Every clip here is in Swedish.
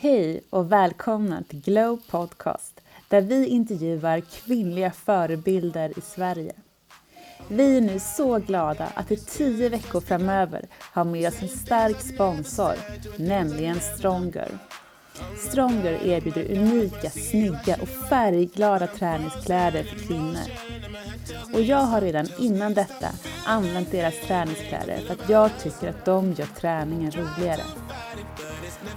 Hej och välkomna till Glow Podcast där vi intervjuar kvinnliga förebilder i Sverige. Vi är nu så glada att i tio veckor framöver ha med oss en stark sponsor, nämligen Stronger. Stronger erbjuder unika, snygga och färgglada träningskläder för kvinnor. Och jag har redan innan detta använt deras träningskläder för att jag tycker att de gör träningen roligare.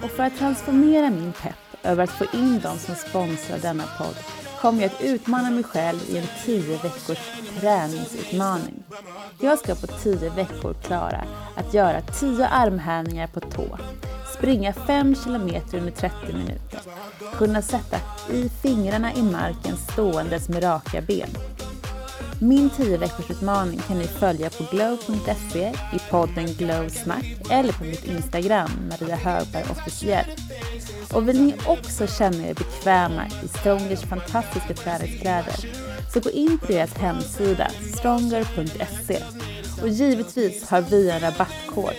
Och för att transformera min pepp över att få in dem som sponsrar denna podd kommer jag att utmana mig själv i en 10 veckors träningsutmaning. Jag ska på 10 veckor klara att göra 10 armhävningar på tå, springa 5 kilometer under 30 minuter, kunna sätta i fingrarna i marken ståendes med raka ben. Min 10 veckors utmaning kan ni följa på glow.se i podden Glow Snack eller på mitt Instagram, Maria Högberg officiell. Och vill ni också känna er bekväma i Strongers fantastiska träningskläder så gå in på deras hemsida stronger.se och givetvis har vi en rabattkod.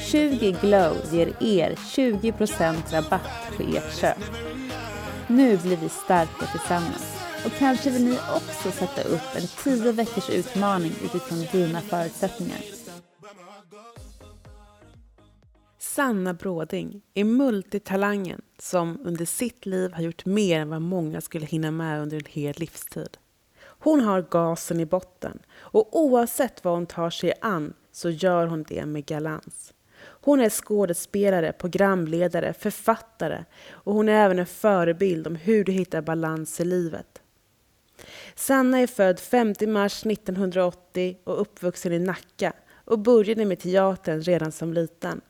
20 glow ger er 20% rabatt på ert köp. Nu blir vi starka tillsammans och kanske vill ni också sätta upp en 10 veckors utmaning utifrån dina förutsättningar. Sanna Bråding är multitalangen som under sitt liv har gjort mer än vad många skulle hinna med under en hel livstid. Hon har gasen i botten och oavsett vad hon tar sig an så gör hon det med galans. Hon är skådespelare, programledare, författare och hon är även en förebild om hur du hittar balans i livet. Sanna är född 5 mars 1980 och uppvuxen i Nacka och började med teatern redan som liten.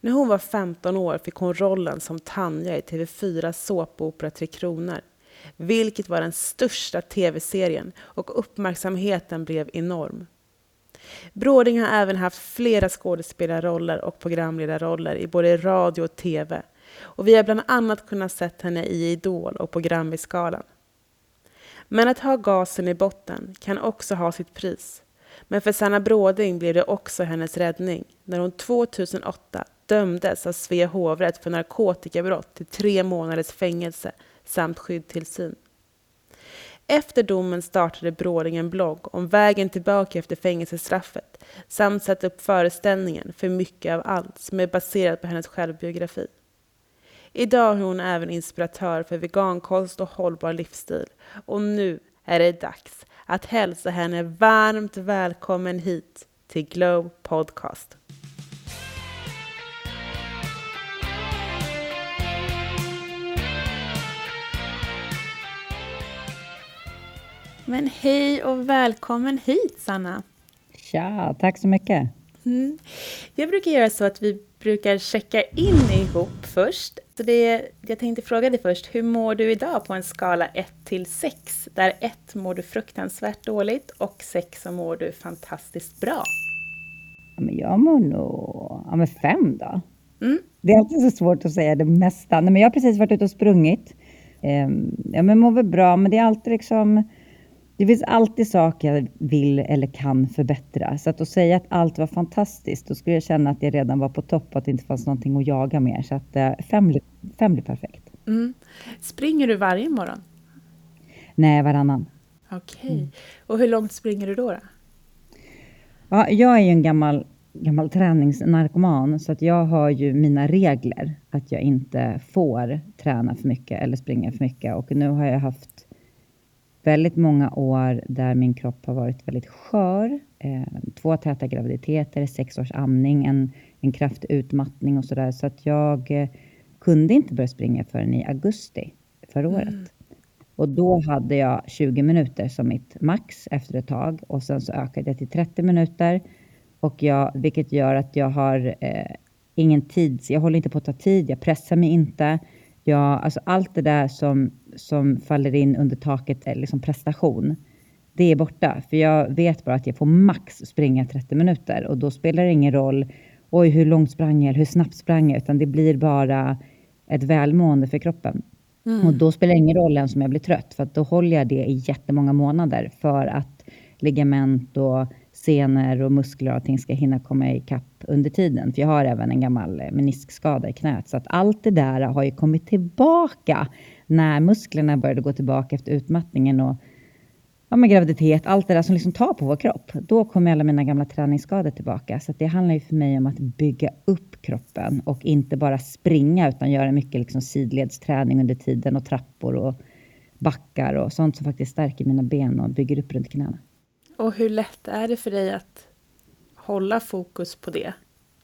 När hon var 15 år fick hon rollen som Tanja i TV4 såpopera Tre Kronor, vilket var den största tv-serien och uppmärksamheten blev enorm. Bråding har även haft flera skådespelarroller och programledarroller i både radio och tv. Och vi har bland annat kunnat se henne i Idol och på Grammisgalan. Men att ha gasen i botten kan också ha sitt pris. Men för Sanna Bråding blev det också hennes räddning när hon 2008 dömdes av Svea hovrätt för narkotikabrott till tre månaders fängelse samt skyddstillsyn. Efter domen startade Bråding en blogg om vägen tillbaka efter fängelsestraffet samt satte upp föreställningen För mycket av allt som är baserad på hennes självbiografi. Idag är hon även inspiratör för vegankost och hållbar livsstil och nu är det dags att hälsa henne varmt välkommen hit till Glow Podcast. Men hej och välkommen hit Sanna! Tja, tack så mycket! Mm. Jag brukar göra så att vi brukar checka in ihop först. Så det, jag tänkte fråga dig först, hur mår du idag på en skala 1 till 6? Där 1 mår du fruktansvärt dåligt och 6 så mår du fantastiskt bra. Ja, men jag mår nog ja, 5 då. Mm. Det är alltid så svårt att säga det mesta. Nej, men jag har precis varit ute och sprungit. Um, ja, men mår väl bra, men det är alltid liksom det finns alltid saker jag vill eller kan förbättra. Så att, att säga att allt var fantastiskt, då skulle jag känna att jag redan var på topp och att det inte fanns någonting att jaga mer. Så att eh, fem, blir, fem blir perfekt. Mm. Springer du varje morgon? Nej, varannan. Okej. Okay. Mm. Och hur långt springer du då? då? Ja, jag är ju en gammal, gammal träningsnarkoman, så att jag har ju mina regler. Att jag inte får träna för mycket eller springa för mycket. Och nu har jag haft väldigt många år där min kropp har varit väldigt skör. Eh, två täta graviditeter, sex års amning, en, en kraftig utmattning och sådär. Så att jag eh, kunde inte börja springa förrän i augusti förra mm. året. Och då hade jag 20 minuter som mitt max efter ett tag och sen så ökade jag till 30 minuter. Och jag, vilket gör att jag har eh, ingen tid, jag håller inte på att ta tid, jag pressar mig inte. Jag, alltså allt det där som som faller in under taket liksom prestation. Det är borta, för jag vet bara att jag får max springa 30 minuter och då spelar det ingen roll oj, hur långt sprang jag, hur snabbt sprang jag, utan det blir bara ett välmående för kroppen. Mm. Och då spelar det ingen roll ens om jag blir trött, för då håller jag det i jättemånga månader för att ligament och senor och muskler och allting ska hinna komma ikapp under tiden. För jag har även en gammal meniskskada i knät. Så att allt det där har ju kommit tillbaka när musklerna började gå tillbaka efter utmattningen och ja, med graviditet, allt det där som liksom tar på vår kropp. Då kommer alla mina gamla träningsskador tillbaka. Så det handlar ju för mig om att bygga upp kroppen och inte bara springa utan göra mycket liksom sidledsträning under tiden och trappor och backar och sånt som faktiskt stärker mina ben och bygger upp runt knäna. Och hur lätt är det för dig att hålla fokus på det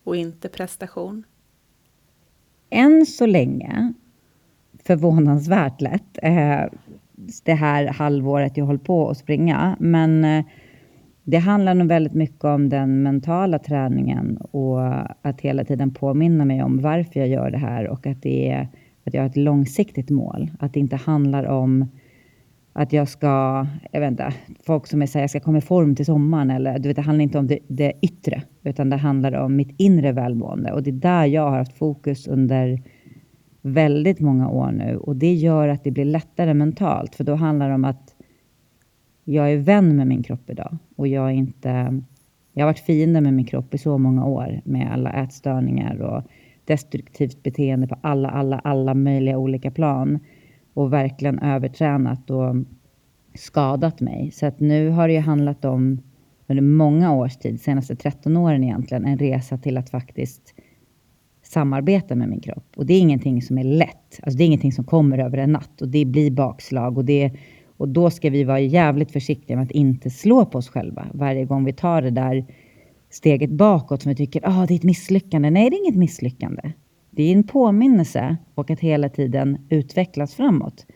och inte prestation? Än så länge förvånansvärt lätt. Eh, det här halvåret jag håller på att springa. Men eh, det handlar nog väldigt mycket om den mentala träningen och att hela tiden påminna mig om varför jag gör det här och att, det är, att jag har ett långsiktigt mål. Att det inte handlar om att jag ska, jag vet inte, folk som säger jag ska komma i form till sommaren eller du vet, det handlar inte om det, det yttre utan det handlar om mitt inre välmående och det är där jag har haft fokus under väldigt många år nu och det gör att det blir lättare mentalt för då handlar det om att jag är vän med min kropp idag och jag är inte jag har varit fiende med min kropp i så många år med alla ätstörningar och destruktivt beteende på alla, alla, alla möjliga olika plan och verkligen övertränat och skadat mig. Så att nu har det ju handlat om under många års tid, senaste 13 åren egentligen, en resa till att faktiskt samarbeta med min kropp. Och det är ingenting som är lätt. Alltså det är ingenting som kommer över en natt och det blir bakslag och det och då ska vi vara jävligt försiktiga med att inte slå på oss själva varje gång vi tar det där steget bakåt som vi tycker ah, det är ett misslyckande. Nej, det är inget misslyckande. Det är en påminnelse och att hela tiden utvecklas framåt.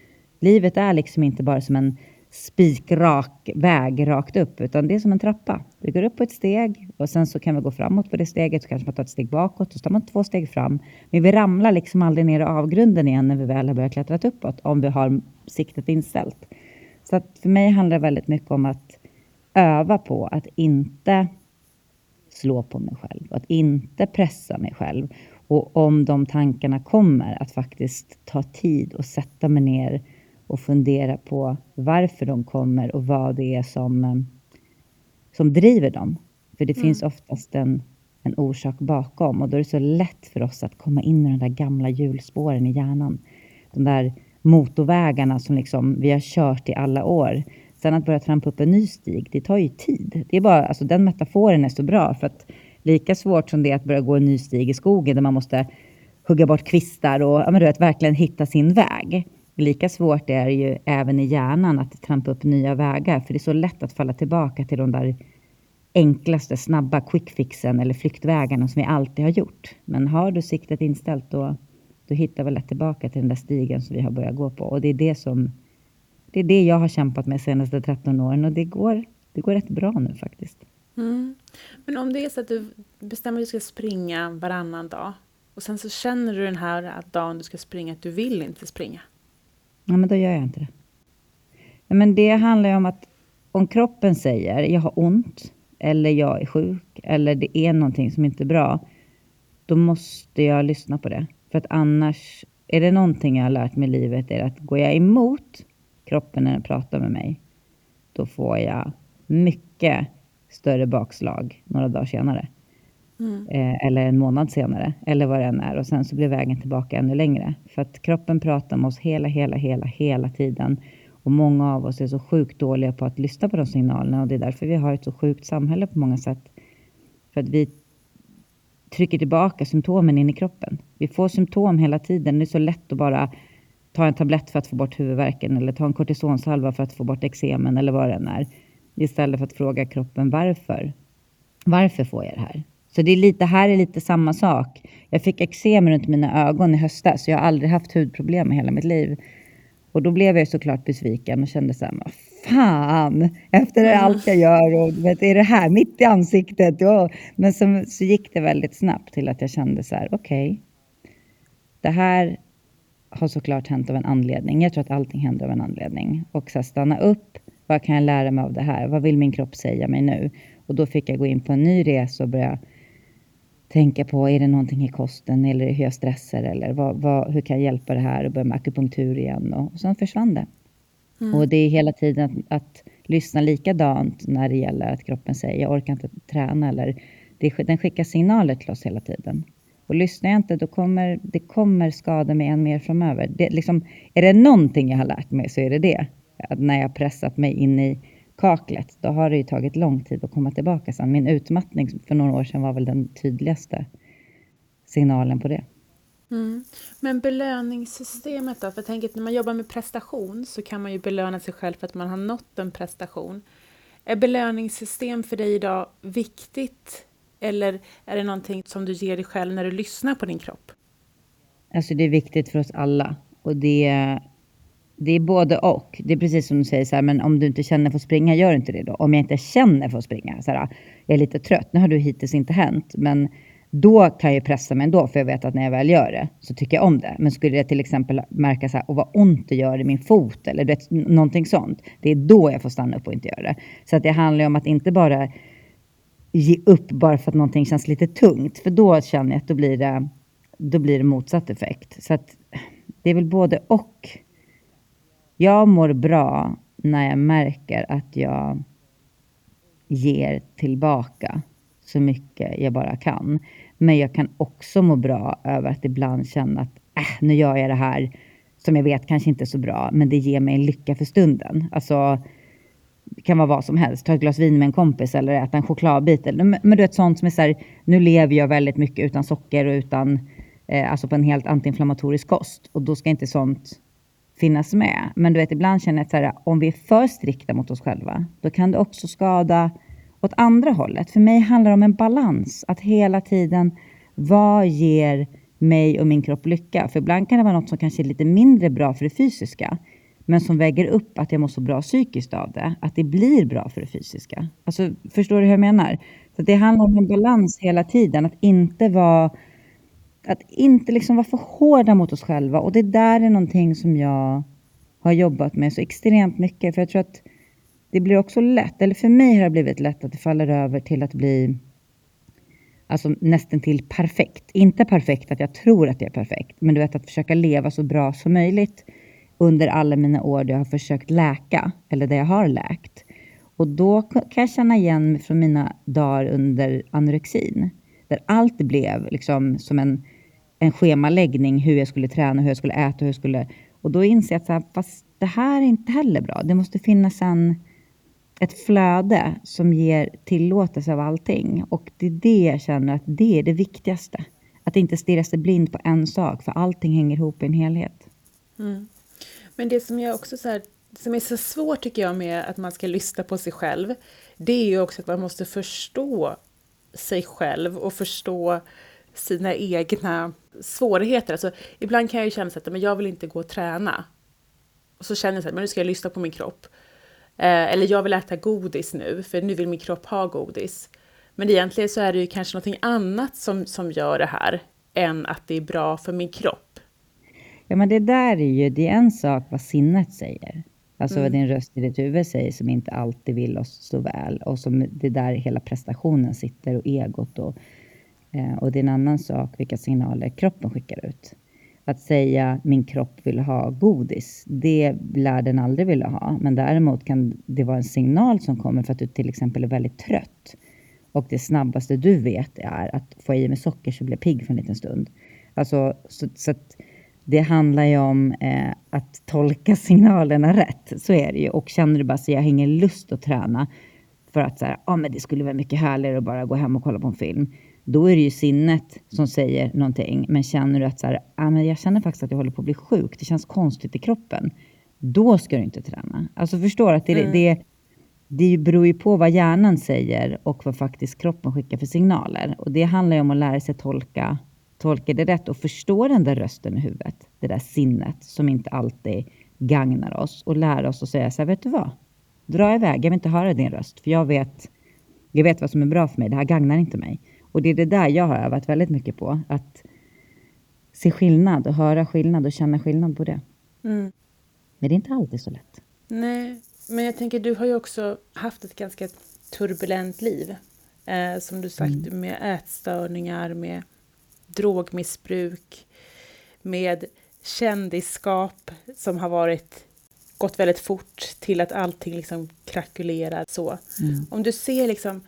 Livet är liksom inte bara som en spikrak väg rakt upp, utan det är som en trappa. Vi går upp på ett steg och sen så kan vi gå framåt på det steget, så kanske man tar ett steg bakåt och så tar man två steg fram. Men vi ramlar liksom aldrig ner i avgrunden igen när vi väl har börjat klättra uppåt, om vi har siktet inställt. Så att för mig handlar det väldigt mycket om att öva på att inte slå på mig själv, att inte pressa mig själv. Och om de tankarna kommer, att faktiskt ta tid och sätta mig ner och fundera på varför de kommer och vad det är som, eh, som driver dem. För det mm. finns oftast en, en orsak bakom och då är det så lätt för oss att komma in i de där gamla hjulspåren i hjärnan. De där motorvägarna som liksom vi har kört i alla år. Sen att börja trampa upp en ny stig, det tar ju tid. Det är bara, alltså den metaforen är så bra för att lika svårt som det är att börja gå en ny stig i skogen där man måste hugga bort kvistar och ja, men du vet, verkligen hitta sin väg. Lika svårt är det ju även i hjärnan att trampa upp nya vägar, för det är så lätt att falla tillbaka till de där enklaste, snabba quickfixen eller flyktvägarna som vi alltid har gjort. Men har du siktet inställt då, då hittar vi lätt tillbaka till den där stigen som vi har börjat gå på. Och det är det som det är det jag har kämpat med de senaste 13 åren och det går, det går rätt bra nu faktiskt. Mm. Men om det är så att du bestämmer att du ska springa varannan dag och sen så känner du den här dagen du ska springa att du vill inte springa. Ja, men då gör jag inte det. Ja, men det handlar ju om att om kroppen säger jag har ont eller jag är sjuk eller det är någonting som inte är bra, då måste jag lyssna på det. För att annars, är det någonting jag har lärt mig i livet är att går jag emot kroppen när den pratar med mig, då får jag mycket större bakslag några dagar senare. Mm. Eh, eller en månad senare, eller vad det än är. Och sen så blir vägen tillbaka ännu längre. För att kroppen pratar med oss hela, hela, hela, hela tiden. Och många av oss är så sjukt dåliga på att lyssna på de signalerna. Och det är därför vi har ett så sjukt samhälle på många sätt. För att vi trycker tillbaka symptomen in i kroppen. Vi får symptom hela tiden. Det är så lätt att bara ta en tablett för att få bort huvudvärken eller ta en kortisonsalva för att få bort eksemen eller vad det än är. Istället för att fråga kroppen varför. Varför får jag det här? Så det är lite, här är lite samma sak. Jag fick eksem runt mina ögon i höstas. Jag har aldrig haft hudproblem i hela mitt liv. Och då blev jag såklart besviken och kände så här, vad fan, efter mm. allt jag gör och vet, är det här mitt i ansiktet? Och, men så, så gick det väldigt snabbt till att jag kände så här, okej, okay, det här har såklart hänt av en anledning. Jag tror att allting händer av en anledning. Och så här, stanna upp, vad kan jag lära mig av det här? Vad vill min kropp säga mig nu? Och då fick jag gå in på en ny resa och börja tänka på, är det någonting i kosten eller hur jag stressar eller vad, vad, hur kan jag hjälpa det här och börja med akupunktur igen och, och sen försvann det. Mm. Och det är hela tiden att, att, lyssna likadant när det gäller att kroppen säger jag orkar inte träna eller det, den skickar signaler till oss hela tiden. Och lyssnar jag inte, då kommer det kommer skada mig än mer framöver. Det, liksom, är det någonting jag har lärt mig så är det det. Att när jag pressat mig in i kaklet, då har det ju tagit lång tid att komma tillbaka sen. Min utmattning för några år sedan var väl den tydligaste signalen på det. Mm. Men belöningssystemet då? För jag tänker att när man jobbar med prestation så kan man ju belöna sig själv för att man har nått en prestation. Är belöningssystem för dig idag viktigt eller är det någonting som du ger dig själv när du lyssnar på din kropp? Alltså det är viktigt för oss alla och det, det är både och. Det är precis som du säger så här, men om du inte känner för att springa, gör inte det då. Om jag inte känner för att springa, så här, jag är lite trött, nu har du hittills inte hänt, men då kan jag pressa mig ändå, för jag vet att när jag väl gör det så tycker jag om det. Men skulle jag till exempel märka så här, och vad ont det gör i min fot eller vet, någonting sånt, det är då jag får stanna upp och inte göra det. Så att det handlar om att inte bara ge upp bara för att någonting känns lite tungt, för då känner jag att då blir det, då blir det motsatt effekt. Så att det är väl både och. Jag mår bra när jag märker att jag ger tillbaka så mycket jag bara kan. Men jag kan också må bra över att ibland känna att äh, nu gör jag det här som jag vet kanske inte är så bra, men det ger mig en lycka för stunden. Alltså, det kan vara vad som helst. Ta ett glas vin med en kompis eller äta en chokladbit. Eller, men du vet sånt som är så här, nu lever jag väldigt mycket utan socker och utan, eh, alltså på en helt antiinflammatorisk kost. Och då ska inte sånt finnas med. Men du vet, ibland känner jag att så här, om vi är för strikta mot oss själva, då kan det också skada åt andra hållet. För mig handlar det om en balans. Att hela tiden, vad ger mig och min kropp lycka? För ibland kan det vara något som kanske är lite mindre bra för det fysiska. Men som väger upp att jag mår så bra psykiskt av det. Att det blir bra för det fysiska. Alltså, förstår du hur jag menar? Så det handlar om en balans hela tiden. Att inte vara att inte liksom vara för hårda mot oss själva. Och det där är någonting som jag har jobbat med så extremt mycket. För jag tror att det blir också lätt, eller för mig har det blivit lätt att det faller över till att bli alltså nästan till perfekt. Inte perfekt att jag tror att det är perfekt, men du vet att försöka leva så bra som möjligt under alla mina år där jag har försökt läka, eller där jag har läkt. Och då kan jag känna igen mig från mina dagar under anorexin, där allt blev liksom som en, en schemaläggning, hur jag skulle träna, hur jag skulle äta, hur jag skulle... Och då inser jag att så här, fast det här är inte heller bra. Det måste finnas en ett flöde som ger tillåtelse av allting. Och det är det jag känner att det är det viktigaste. Att inte stirra sig blind på en sak, för allting hänger ihop i en helhet. Mm. Men det som jag också så här, som är så svårt tycker jag med att man ska lyssna på sig själv, det är ju också att man måste förstå sig själv och förstå sina egna svårigheter. Alltså, ibland kan jag ju känna att men jag vill inte gå och träna. Och så känner jag att nu ska jag lyssna på min kropp. Eh, eller jag vill äta godis nu, för nu vill min kropp ha godis. Men egentligen så är det ju kanske någonting annat som, som gör det här, än att det är bra för min kropp. Ja, men det där är ju, det är en sak vad sinnet säger. Alltså mm. vad din röst i ditt huvud säger som inte alltid vill oss så väl. Och som det där hela prestationen sitter och egot och, Eh, och det är en annan sak vilka signaler kroppen skickar ut att säga min kropp vill ha godis, det lär den aldrig vilja ha. Men däremot kan det vara en signal som kommer för att du till exempel är väldigt trött. Och det snabbaste du vet är att få i mig socker så blir jag pigg för en liten stund. Alltså, så, så det handlar ju om eh, att tolka signalerna rätt. Så är det ju. Och känner du bara så jag har ingen lust att träna för att så här, ah, men det skulle vara mycket härligare att bara gå hem och kolla på en film då är det ju sinnet som säger någonting. Men känner du att så här, ah, men jag känner faktiskt att jag håller på att bli sjuk, det känns konstigt i kroppen. Då ska du inte träna. Alltså förstår att det, mm. det, det beror ju på vad hjärnan säger och vad faktiskt kroppen skickar för signaler. Och det handlar ju om att lära sig tolka, tolka det rätt och förstå den där rösten i huvudet. Det där sinnet som inte alltid gagnar oss och lära oss att säga så här, vet du vad? Dra iväg, jag vill inte höra din röst, för jag vet, jag vet vad som är bra för mig. Det här gagnar inte mig. Och det är det där jag har övat väldigt mycket på. Att se skillnad och höra skillnad och känna skillnad på det. Mm. Men det är inte alltid så lätt. Nej, men jag tänker du har ju också haft ett ganska turbulent liv. Eh, som du sagt, mm. med ätstörningar, med drogmissbruk, med kändisskap som har varit gått väldigt fort till att allting liksom krackelerar så. Mm. Om du ser liksom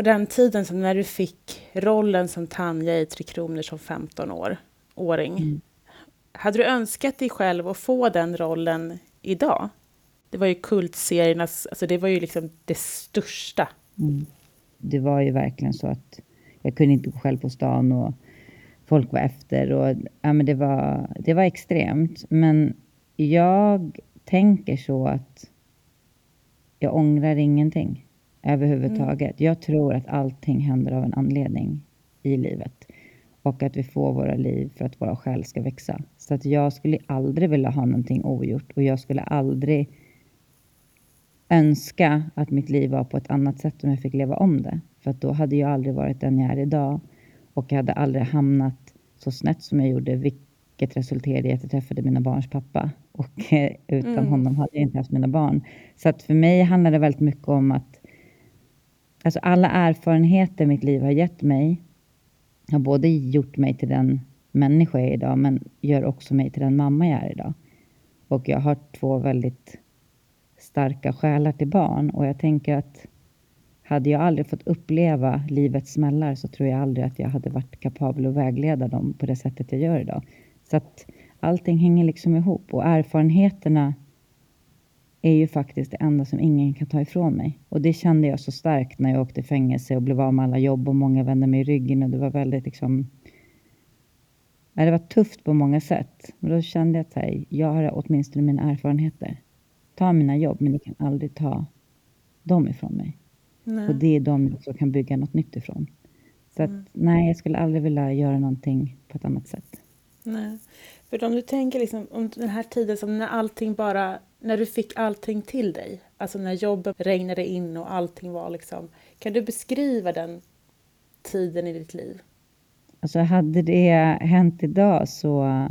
på den tiden som när du fick rollen som Tanja i Tre Kronor som 15 år, åring. Mm. Hade du önskat dig själv att få den rollen idag? Det var ju kultseriernas, alltså det var ju liksom det största. Mm. Det var ju verkligen så att jag kunde inte gå själv på stan och folk var efter och ja, men det var, det var extremt. Men jag tänker så att jag ångrar ingenting överhuvudtaget. Mm. Jag tror att allting händer av en anledning i livet och att vi får våra liv för att våra själ ska växa. Så att jag skulle aldrig vilja ha någonting ogjort och jag skulle aldrig önska att mitt liv var på ett annat sätt om jag fick leva om det. För att då hade jag aldrig varit den jag är idag och jag hade aldrig hamnat så snett som jag gjorde, vilket resulterade i att jag träffade mina barns pappa. Och utan mm. honom hade jag inte haft mina barn. Så att för mig handlar det väldigt mycket om att alltså alla erfarenheter mitt liv har gett mig har både gjort mig till den människa jag är idag, men gör också mig till den mamma jag är idag. Och jag har två väldigt starka själar till barn och jag tänker att hade jag aldrig fått uppleva livets smällar så tror jag aldrig att jag hade varit kapabel att vägleda dem på det sättet jag gör idag. Så att allting hänger liksom ihop och erfarenheterna är ju faktiskt det enda som ingen kan ta ifrån mig. Och det kände jag så starkt när jag åkte i fängelse och blev av med alla jobb och många vände mig ryggen och det var väldigt liksom Ja, det var tufft på många sätt. Men då kände jag att här, jag har åtminstone mina erfarenheter. Ta mina jobb, men ni kan aldrig ta dem ifrån mig. Nej. Och det är de jag också kan bygga något nytt ifrån. Så att, mm. nej, jag skulle aldrig vilja göra någonting på ett annat sätt. Nej. För om du tänker liksom, om den här tiden som när allting bara, när du fick allting till dig, alltså när jobbet regnade in och allting var liksom, kan du beskriva den tiden i ditt liv? Alltså hade det hänt idag så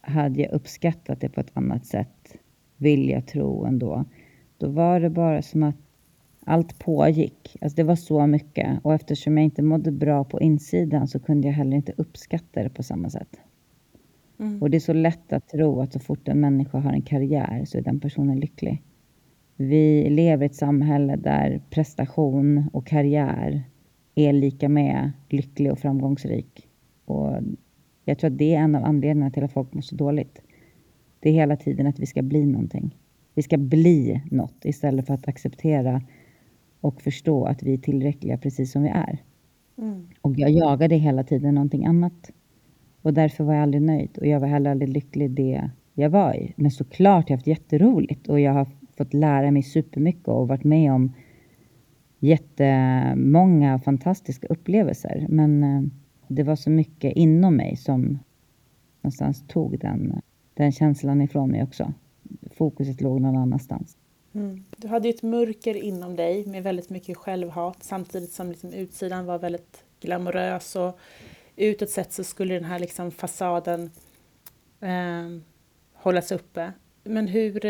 hade jag uppskattat det på ett annat sätt, vill jag tro ändå. Då var det bara som att allt pågick. Alltså det var så mycket och eftersom jag inte mådde bra på insidan så kunde jag heller inte uppskatta det på samma sätt. Mm. Och det är så lätt att tro att så fort en människa har en karriär så är den personen lycklig. Vi lever i ett samhälle där prestation och karriär är lika med lycklig och framgångsrik. Och jag tror att det är en av anledningarna till att folk mår så dåligt. Det är hela tiden att vi ska bli någonting. Vi ska bli något istället för att acceptera och förstå att vi är tillräckliga precis som vi är. Mm. Och jag jagade hela tiden någonting annat. Och därför var jag aldrig nöjd och jag var heller aldrig lycklig det jag var i. Men såklart, jag har haft jätteroligt och jag har fått lära mig supermycket och varit med om jättemånga fantastiska upplevelser. Men eh, det var så mycket inom mig som någonstans tog den, den känslan ifrån mig också. Fokuset låg någon annanstans. Mm. Du hade ett mörker inom dig med väldigt mycket självhat samtidigt som liksom utsidan var väldigt glamorös och utåt sett så skulle den här liksom fasaden eh, hållas uppe. Men hur,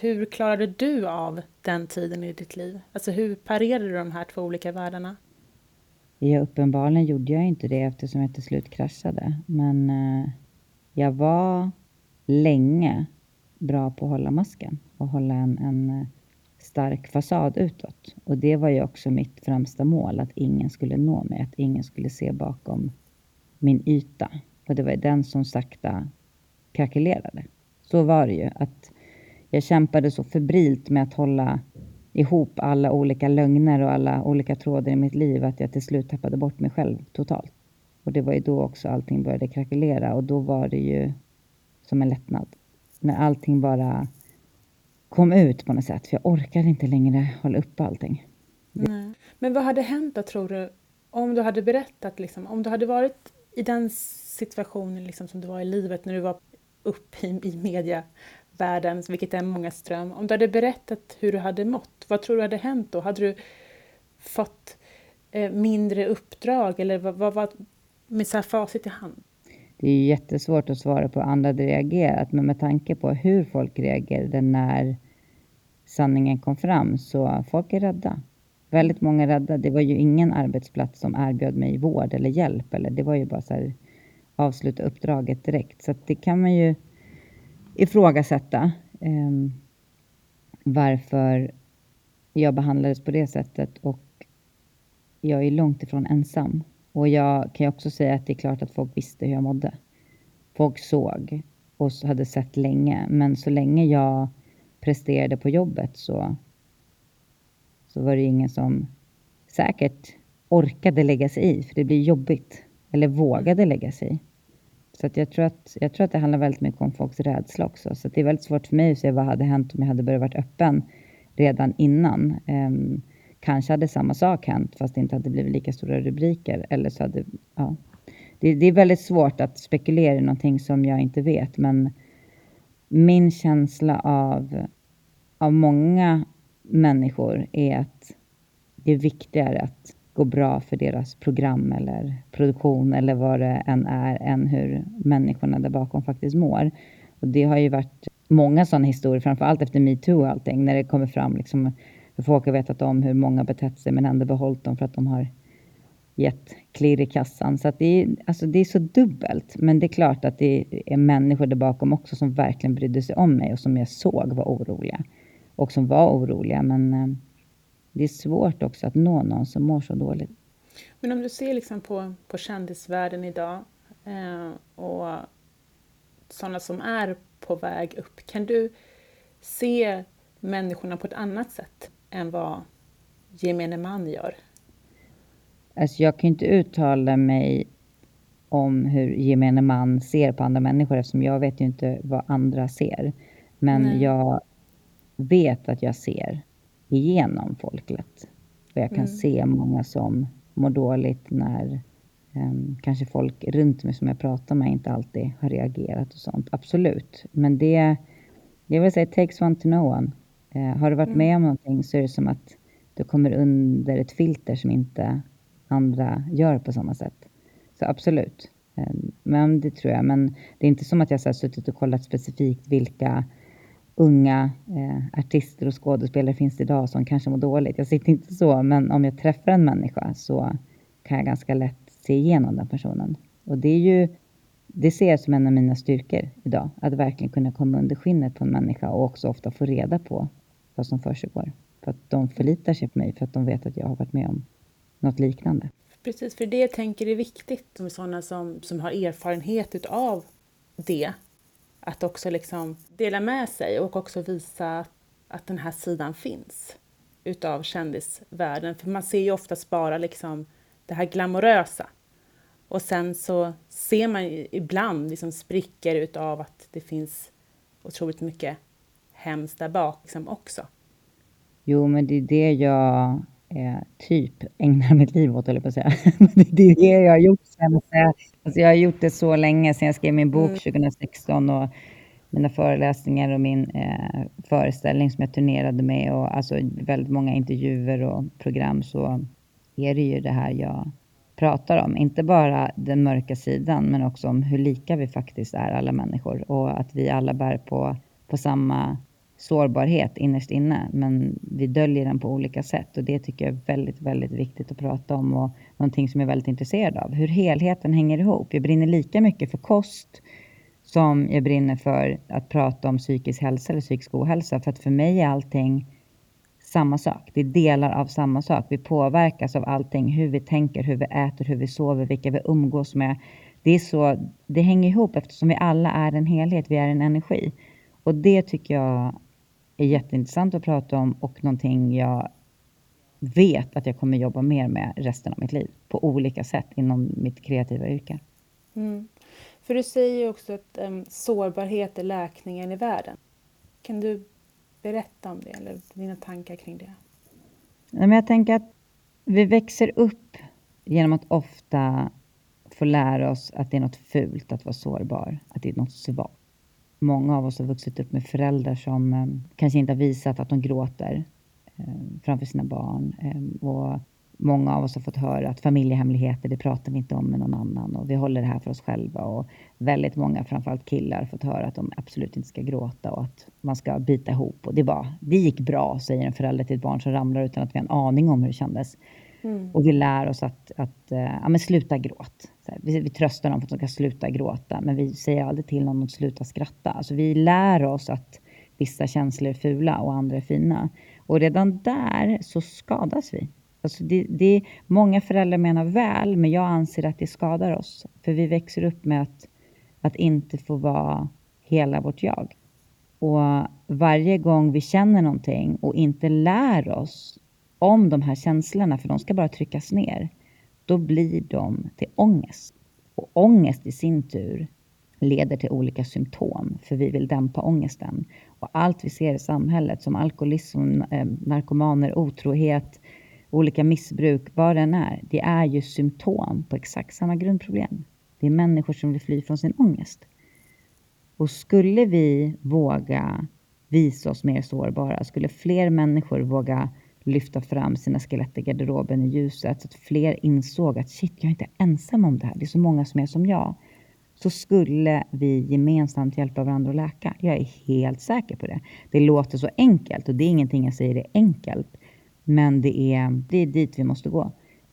hur klarade du av den tiden i ditt liv? Alltså hur parerade du de här två olika världarna? Ja, uppenbarligen gjorde jag inte det eftersom jag till slut kraschade. Men eh, jag var länge bra på att hålla masken och hålla en, en eh, stark fasad utåt. Och det var ju också mitt främsta mål, att ingen skulle nå mig, att ingen skulle se bakom min yta. Och det var den som sakta krackelerade. Så var det ju, att jag kämpade så febrilt med att hålla ihop alla olika lögner och alla olika trådar i mitt liv att jag till slut tappade bort mig själv totalt. Och det var ju då också allting började krackelera och då var det ju som en lättnad. När allting bara kom ut på något sätt, för jag orkade inte längre hålla uppe allting. Nej. Men vad hade hänt då, tror du, om du hade berättat, liksom, om du hade varit i den situationen liksom, som du var i livet när du var uppe i, i mediavärlden, vilket är många ström, om du hade berättat hur du hade mått, vad tror du hade hänt då? Hade du fått eh, mindre uppdrag eller vad, var med så här facit i hand? Det är jättesvårt att svara på hur andra hade reagerat, men med tanke på hur folk reagerade när sanningen kom fram, så folk är rädda. Väldigt många rädda. Det var ju ingen arbetsplats som erbjöd mig vård eller hjälp. Eller det var ju bara så här, avsluta uppdraget direkt. Så det kan man ju ifrågasätta. Eh, varför jag behandlades på det sättet och jag är långt ifrån ensam. Och jag kan ju också säga att det är klart att folk visste hur jag mådde. Folk såg och hade sett länge, men så länge jag presterade på jobbet så, så var det ingen som säkert orkade lägga sig i, för det blir jobbigt, eller vågade lägga sig i. Så att jag, tror att, jag tror att det handlar väldigt mycket om folks rädsla också. Så det är väldigt svårt för mig att se vad hade hänt om jag hade börjat vara öppen redan innan. Um, kanske hade samma sak hänt fast det inte hade blivit lika stora rubriker. Eller så hade, ja. det, det är väldigt svårt att spekulera i någonting som jag inte vet. Men min känsla av, av många människor är att det är viktigare att gå bra för deras program eller produktion eller vad det än är, än hur människorna där bakom faktiskt mår. Och det har ju varit många sådana historier, framför allt efter metoo och allting, när det kommer fram liksom hur folk har vetat om hur många betett sig men ändå behållit dem för att de har gett klirr i kassan. Så att det, är, alltså det är så dubbelt. Men det är klart att det är människor där bakom också som verkligen brydde sig om mig och som jag såg var oroliga. Och som var oroliga. Men eh, det är svårt också att nå någon som mår så dåligt. Men om du ser liksom på, på kändisvärlden idag eh, och sådana som är på väg upp, kan du se människorna på ett annat sätt än vad gemene man gör? Alltså jag kan inte uttala mig om hur gemene man ser på andra människor eftersom jag vet ju inte vad andra ser. Men Nej. jag vet att jag ser igenom folket. Och jag kan mm. se många som mår dåligt när um, kanske folk runt mig som jag pratar med inte alltid har reagerat och sånt. Absolut. Men det, jag vill säga, it takes one to know one. Uh, har du varit mm. med om någonting så är det som att du kommer under ett filter som inte andra gör på samma sätt. Så absolut. Um, men det tror jag. Men det är inte som att jag har suttit och kollat specifikt vilka unga eh, artister och skådespelare finns det idag som kanske mår dåligt. Jag sitter inte så, men om jag träffar en människa så kan jag ganska lätt se igenom den personen. Och det är ju, det ser jag som en av mina styrkor idag, att verkligen kunna komma under skinnet på en människa och också ofta få reda på vad som försiggår. För att de förlitar sig på mig för att de vet att jag har varit med om något liknande. Precis, för det jag tänker är viktigt med sådana som, som har erfarenhet utav det att också liksom dela med sig och också visa att den här sidan finns utav kändisvärlden. För man ser ju oftast bara liksom det här glamorösa. Och sen så ser man ju ibland liksom sprickor utav att det finns otroligt mycket hemskt där bak liksom också. Jo, men det är det jag eh, typ ägnar mitt liv åt, eller på att säga. det är det jag har gjort sen. Alltså, jag har gjort det så länge, sen jag skrev min bok mm. 2016 och mina föreläsningar och min eh, föreställning som jag turnerade med och alltså väldigt många intervjuer och program så är det ju det här jag pratar om. Inte bara den mörka sidan men också om hur lika vi faktiskt är alla människor och att vi alla bär på, på samma sårbarhet innerst inne men vi döljer den på olika sätt och det tycker jag är väldigt, väldigt viktigt att prata om och någonting som jag är väldigt intresserad av. Hur helheten hänger ihop. Jag brinner lika mycket för kost som jag brinner för att prata om psykisk hälsa eller psykisk ohälsa. För att för mig är allting samma sak. Det är delar av samma sak. Vi påverkas av allting. Hur vi tänker, hur vi äter, hur vi sover, vilka vi umgås med. Det, är så, det hänger ihop eftersom vi alla är en helhet. Vi är en energi. Och det tycker jag är jätteintressant att prata om och någonting jag vet att jag kommer jobba mer med resten av mitt liv på olika sätt inom mitt kreativa yrke. Mm. För du säger ju också att um, sårbarhet är läkningen i världen. Kan du berätta om det eller dina tankar kring det? men jag tänker att vi växer upp genom att ofta få lära oss att det är något fult att vara sårbar, att det är något svagt. Många av oss har vuxit upp med föräldrar som eh, kanske inte har visat att de gråter eh, framför sina barn. Eh, och Många av oss har fått höra att familjehemligheter, det pratar vi inte om med någon annan och vi håller det här för oss själva. Och väldigt många, framförallt killar, har fått höra att de absolut inte ska gråta och att man ska bita ihop. Och det, bara, det gick bra, säger en förälder till ett barn som ramlar utan att vi har en aning om hur det kändes. Mm. Och vi lär oss att, att eh, ja, men sluta gråt. Här, vi, vi tröstar dem för att de ska sluta gråta, men vi säger aldrig till någon att sluta skratta. Alltså vi lär oss att vissa känslor är fula och andra är fina. Och redan där så skadas vi. Alltså det, det, många föräldrar menar väl, men jag anser att det skadar oss. För vi växer upp med att, att inte få vara hela vårt jag. Och varje gång vi känner någonting och inte lär oss om de här känslorna, för de ska bara tryckas ner, då blir de till ångest. Och ångest i sin tur leder till olika symptom, för vi vill dämpa ångesten. Och allt vi ser i samhället som alkoholism, eh, narkomaner, otrohet, olika missbruk, vad det än är, det är ju symptom på exakt samma grundproblem. Det är människor som vill fly från sin ångest. Och skulle vi våga visa oss mer sårbara, skulle fler människor våga lyfta fram sina skelett i garderoben i ljuset, så att fler insåg att shit, jag är inte ensam om det här, det är så många som är som jag, så skulle vi gemensamt hjälpa varandra att läka. Jag är helt säker på det. Det låter så enkelt och det är ingenting jag säger är enkelt, men det är, det är dit vi måste gå.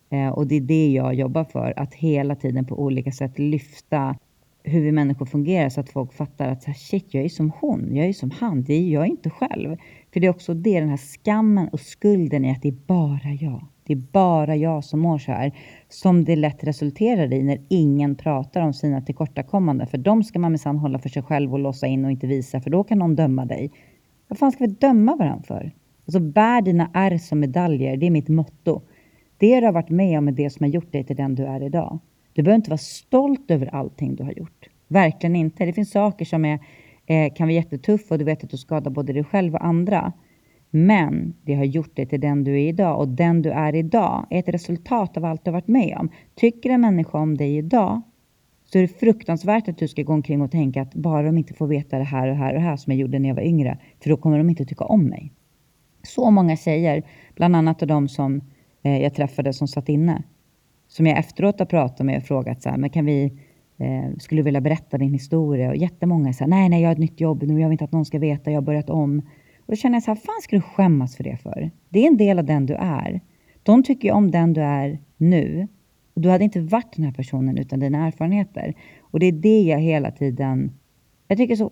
Eh, och det är det jag jobbar för, att hela tiden på olika sätt lyfta hur vi människor fungerar så att folk fattar att shit, jag är som hon, jag är som han, det är jag inte själv. För det är också det, den här skammen och skulden i att det är bara jag. Det är bara jag som mår så här. Som det lätt resulterar i när ingen pratar om sina tillkortakommanden. För de ska man minsann hålla för sig själv och låsa in och inte visa, för då kan någon döma dig. Vad fan ska vi döma varandra för? Alltså bär dina ärr som medaljer, det är mitt motto. Det du har varit med om är det som har gjort dig till den du är idag. Du behöver inte vara stolt över allting du har gjort. Verkligen inte. Det finns saker som är, eh, kan vara jättetuff och du vet att du skadar både dig själv och andra. Men det har gjort dig till den du är idag och den du är idag är ett resultat av allt du har varit med om. Tycker en människa om dig idag så är det fruktansvärt att du ska gå omkring och tänka att bara de inte får veta det här och här och här som jag gjorde när jag var yngre, för då kommer de inte tycka om mig. Så många tjejer, bland annat av de som eh, jag träffade som satt inne, som jag efteråt har pratat med och frågat så här, men kan vi, eh, skulle du vilja berätta din historia? Och jättemånga säger nej, nej, jag har ett nytt jobb nu, jag vill inte att någon ska veta, jag har börjat om. Och då känner jag så här, fan ska du skämmas för det för? Det är en del av den du är. De tycker ju om den du är nu. Och du hade inte varit den här personen utan dina erfarenheter. Och det är det jag hela tiden, jag tycker är så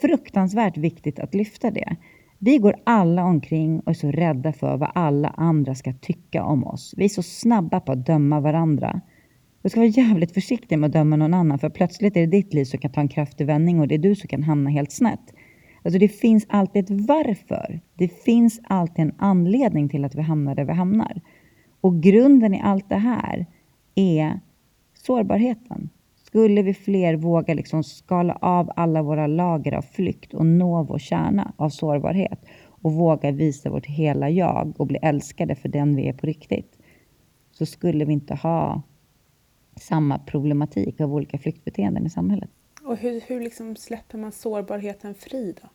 fruktansvärt viktigt att lyfta det. Vi går alla omkring och är så rädda för vad alla andra ska tycka om oss. Vi är så snabba på att döma varandra. Du ska vara jävligt försiktig med att döma någon annan för plötsligt är det ditt liv som kan ta en kraftig vändning och det är du som kan hamna helt snett. Alltså det finns alltid ett varför. Det finns alltid en anledning till att vi hamnar där vi hamnar. Och grunden i allt det här är sårbarheten. Skulle vi fler våga liksom skala av alla våra lager av flykt och nå vår kärna av sårbarhet och våga visa vårt hela jag och bli älskade för den vi är på riktigt, så skulle vi inte ha samma problematik av olika flyktbeteenden i samhället. Och hur, hur liksom släpper man sårbarheten fri då?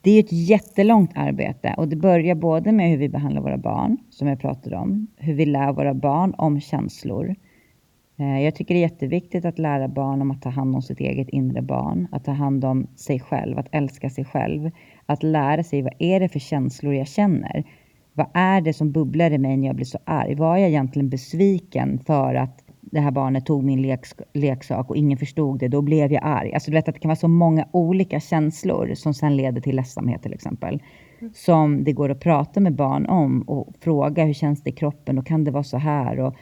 Det är ett jättelångt arbete och det börjar både med hur vi behandlar våra barn, som jag pratade om, hur vi lär våra barn om känslor, Eh, jag tycker det är jätteviktigt att lära barn om att ta hand om sitt eget inre barn, att ta hand om sig själv, att älska sig själv, att lära sig vad är det för känslor jag känner? Vad är det som bubblar i mig när jag blir så arg? Var jag egentligen besviken för att det här barnet tog min leks leksak och ingen förstod det, då blev jag arg. Alltså du vet att det kan vara så många olika känslor som sen leder till ledsamhet till exempel. Mm. Som det går att prata med barn om och fråga hur känns det i kroppen och kan det vara så här? Och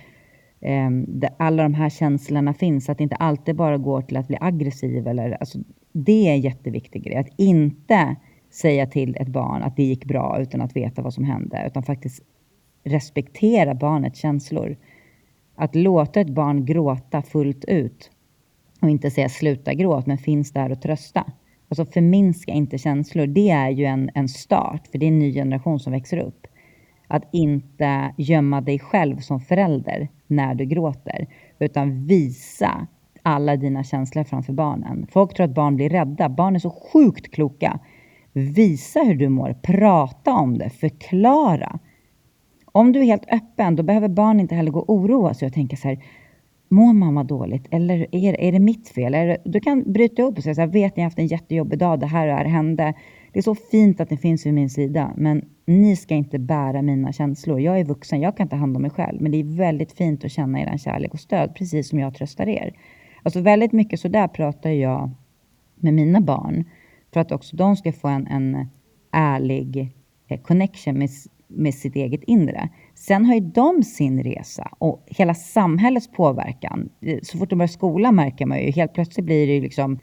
eh, alla de här känslorna finns, att det inte alltid bara går till att bli aggressiv. Eller, alltså, det är en jätteviktig grej. Att inte säga till ett barn att det gick bra utan att veta vad som hände, utan faktiskt respektera barnets känslor. Att låta ett barn gråta fullt ut och inte säga sluta gråta, men finns där och trösta. Alltså förminska inte känslor. Det är ju en, en start, för det är en ny generation som växer upp. Att inte gömma dig själv som förälder när du gråter, utan visa alla dina känslor framför barnen. Folk tror att barn blir rädda. Barn är så sjukt kloka. Visa hur du mår, prata om det, förklara. Om du är helt öppen, då behöver barn inte heller gå och oroa sig och tänka så här, mår mamma dåligt? Eller är, är det mitt fel? Är det, du kan bryta upp och säga så här, vet ni, jag har haft en jättejobbig dag, det här och det här hände. Det är så fint att ni finns vid min sida, men ni ska inte bära mina känslor. Jag är vuxen, jag kan ta hand om mig själv, men det är väldigt fint att känna er kärlek och stöd, precis som jag tröstar er. Alltså väldigt mycket så där pratar jag med mina barn för att också de ska få en, en ärlig eh, connection med, med sitt eget inre. Sen har ju de sin resa och hela samhällets påverkan. Eh, så fort de börjar skolan märker man ju helt plötsligt blir det ju liksom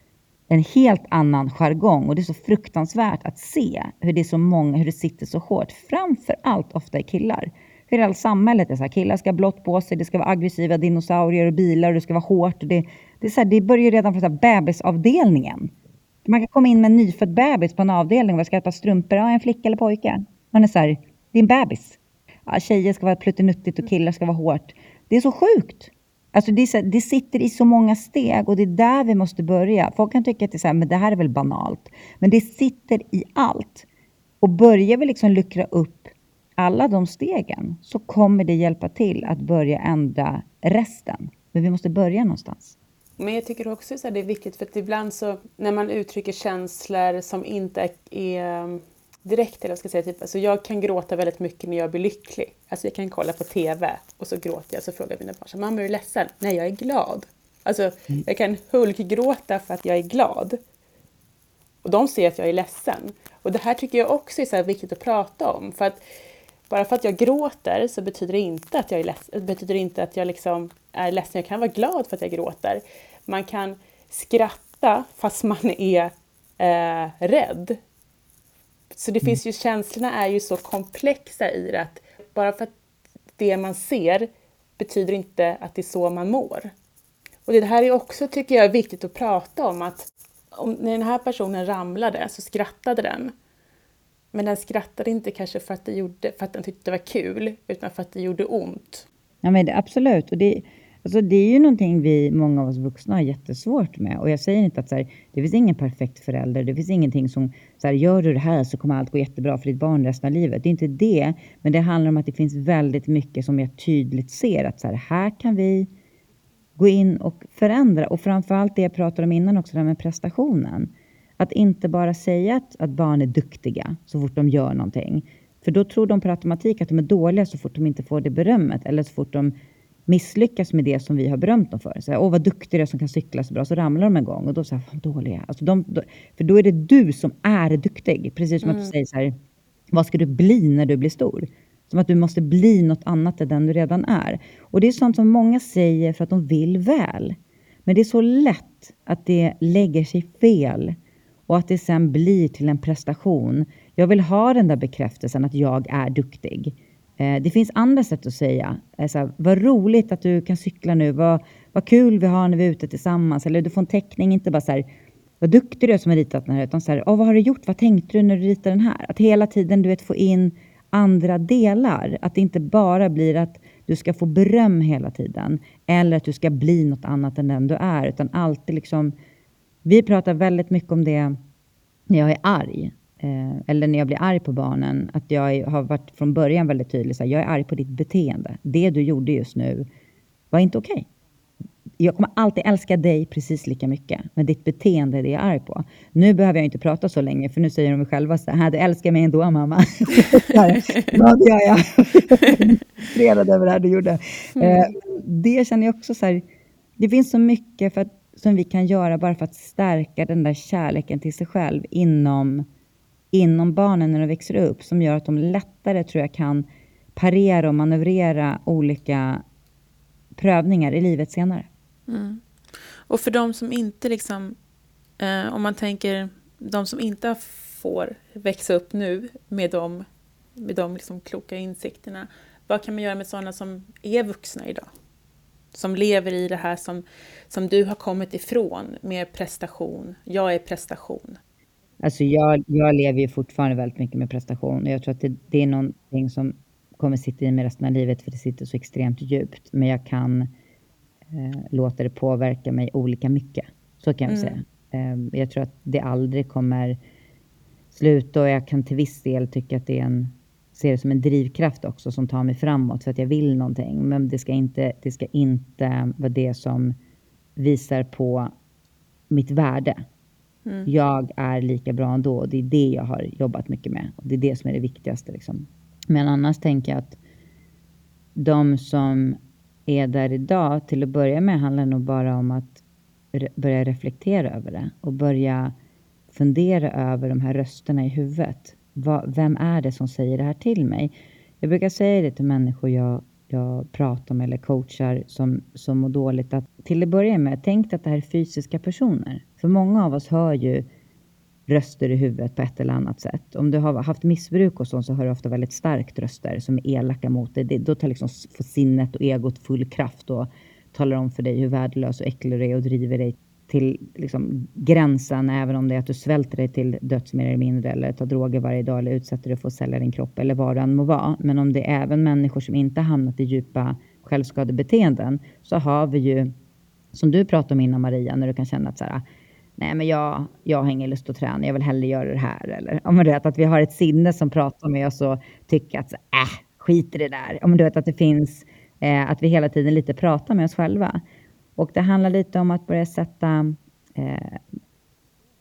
en helt annan jargong och det är så fruktansvärt att se hur det är så många, hur det sitter så hårt. Framför allt ofta i killar. Hur hela samhället är så här, killar ska ha blått på sig, det ska vara aggressiva dinosaurier och bilar och det ska vara hårt. Och det, det, är så här, det börjar redan från så här, bebisavdelningen. Man kan komma in med en nyfödd bebis på en avdelning och ska ha strumpor. Ja, en flicka eller pojke? Man är så här, det är en bebis. Ja, tjejer ska vara pluttinuttigt och killar ska vara hårt. Det är så sjukt. Alltså det, så, det, sitter i så många steg och det är där vi måste börja. Folk kan tycka att det, är så här, men det här är väl banalt. Men det sitter i allt. Och börjar vi liksom luckra upp alla de stegen så kommer det hjälpa till att börja ändra resten. Men vi måste börja någonstans. Men jag tycker också att det är viktigt för att ibland så när man uttrycker känslor som inte är direkt, eller jag ska säga, typ, alltså jag kan gråta väldigt mycket när jag blir lycklig. Alltså jag kan kolla på TV och så gråter jag så frågar mina barn, mamma är du ledsen? Nej, jag är glad. Alltså mm. jag kan hulkgråta för att jag är glad. Och de ser att jag är ledsen. Och det här tycker jag också är så viktigt att prata om. För att bara för att jag gråter så betyder det inte att jag är ledsen, betyder inte att jag liksom är ledsen. Jag kan vara glad för att jag gråter. Man kan skratta fast man är eh, rädd. Så det finns ju, känslorna är ju så komplexa i det att bara för att det man ser betyder inte att det är så man mår. Och det här är också, tycker jag, viktigt att prata om att om, när den här personen ramlade så skrattade den. Men den skrattade inte kanske för att, det gjorde, för att den tyckte det var kul, utan för att det gjorde ont. Ja, men det, absolut. Och det, alltså, det är ju någonting vi, många av oss vuxna, har jättesvårt med. Och jag säger inte att så här, det finns ingen perfekt förälder. Det finns ingenting som, så här, gör du det här så kommer allt gå jättebra för ditt barn resten av livet. Det är inte det. Men det handlar om att det finns väldigt mycket som jag tydligt ser att så här, här kan vi gå in och förändra. Och framförallt det jag pratade om innan också, det här med prestationen. Att inte bara säga att, att barn är duktiga så fort de gör någonting. För då tror de per automatik att de är dåliga så fort de inte får det berömmet. Eller så fort de misslyckas med det som vi har berömt dem för. Så här, Åh, vad duktiga som kan cykla så bra. Så ramlar de en gång och då säger vad dåliga. Alltså de, då, för då är det du som är duktig. Precis som mm. att du mm. säger så här, vad ska du bli när du blir stor? Som att du måste bli något annat än den du redan är. Och det är sånt som många säger för att de vill väl. Men det är så lätt att det lägger sig fel och att det sen blir till en prestation. Jag vill ha den där bekräftelsen att jag är duktig. Eh, det finns andra sätt att säga. Alltså, vad roligt att du kan cykla nu. Vad, vad kul vi har när vi är ute tillsammans. Eller du får en teckning, inte bara så här, vad duktig du är som har ritat den här. Utan så här, oh, vad har du gjort? Vad tänkte du när du ritade den här? Att hela tiden du vet, få in andra delar. Att det inte bara blir att du ska få beröm hela tiden. Eller att du ska bli något annat än den du är. Utan alltid liksom vi pratar väldigt mycket om det när jag är arg. Eh, eller när jag blir arg på barnen. Att jag har varit från början väldigt tydlig. Så här, jag är arg på ditt beteende. Det du gjorde just nu var inte okej. Okay. Jag kommer alltid älska dig precis lika mycket. Men ditt beteende är det jag är arg på. Nu behöver jag inte prata så länge. För nu säger de själva så här. Du älskar mig ändå mamma. ja, det gör jag. Frustrerad över det här du gjorde. Mm. Eh, det känner jag också så här. Det finns så mycket. för att som vi kan göra bara för att stärka den där kärleken till sig själv inom, inom barnen när de växer upp, som gör att de lättare, tror jag, kan parera och manövrera olika prövningar i livet senare. Mm. Och för de som inte liksom, eh, om man tänker de som inte får växa upp nu med de, med de liksom kloka insikterna, vad kan man göra med sådana som är vuxna idag? Som lever i det här som, som du har kommit ifrån med prestation. Jag är prestation. Alltså jag, jag lever ju fortfarande väldigt mycket med prestation. Jag tror att det, det är någonting som kommer sitta i mig resten av livet för det sitter så extremt djupt. Men jag kan eh, låta det påverka mig olika mycket. Så kan jag mm. säga. Eh, jag tror att det aldrig kommer sluta och jag kan till viss del tycka att det är en ser det som en drivkraft också som tar mig framåt för att jag vill någonting. Men det ska inte, det ska inte vara det som visar på mitt värde. Mm. Jag är lika bra ändå och det är det jag har jobbat mycket med. Och det är det som är det viktigaste. Liksom. Men annars tänker jag att de som är där idag, till att börja med handlar nog bara om att re börja reflektera över det och börja fundera över de här rösterna i huvudet. Vad, vem är det som säger det här till mig? Jag brukar säga det till människor jag, jag pratar med eller coachar som, som mår dåligt. Att till att börja med, tänk att det här är fysiska personer. För många av oss hör ju röster i huvudet på ett eller annat sätt. Om du har haft missbruk och sånt så hör du ofta väldigt starkt röster som är elaka mot dig. Det, då tar liksom får sinnet och egot full kraft och talar om för dig hur värdelös och äcklig du är och driver dig till liksom, gränsen, även om det är att du svälter dig till döds mer eller mindre eller tar droger varje dag eller utsätter dig för att sälja din kropp eller vad det än må vara. Men om det är även människor som inte hamnat i djupa självskadebeteenden så har vi ju, som du pratade om innan Maria, när du kan känna att så här, nej men jag, jag har ingen lust att träna, jag vill hellre göra det här. Eller om du vet att vi har ett sinne som pratar med oss och tycker att, äh, skit i det där. Om du vet att det finns, eh, att vi hela tiden lite pratar med oss själva. Och det handlar lite om att börja sätta, eh,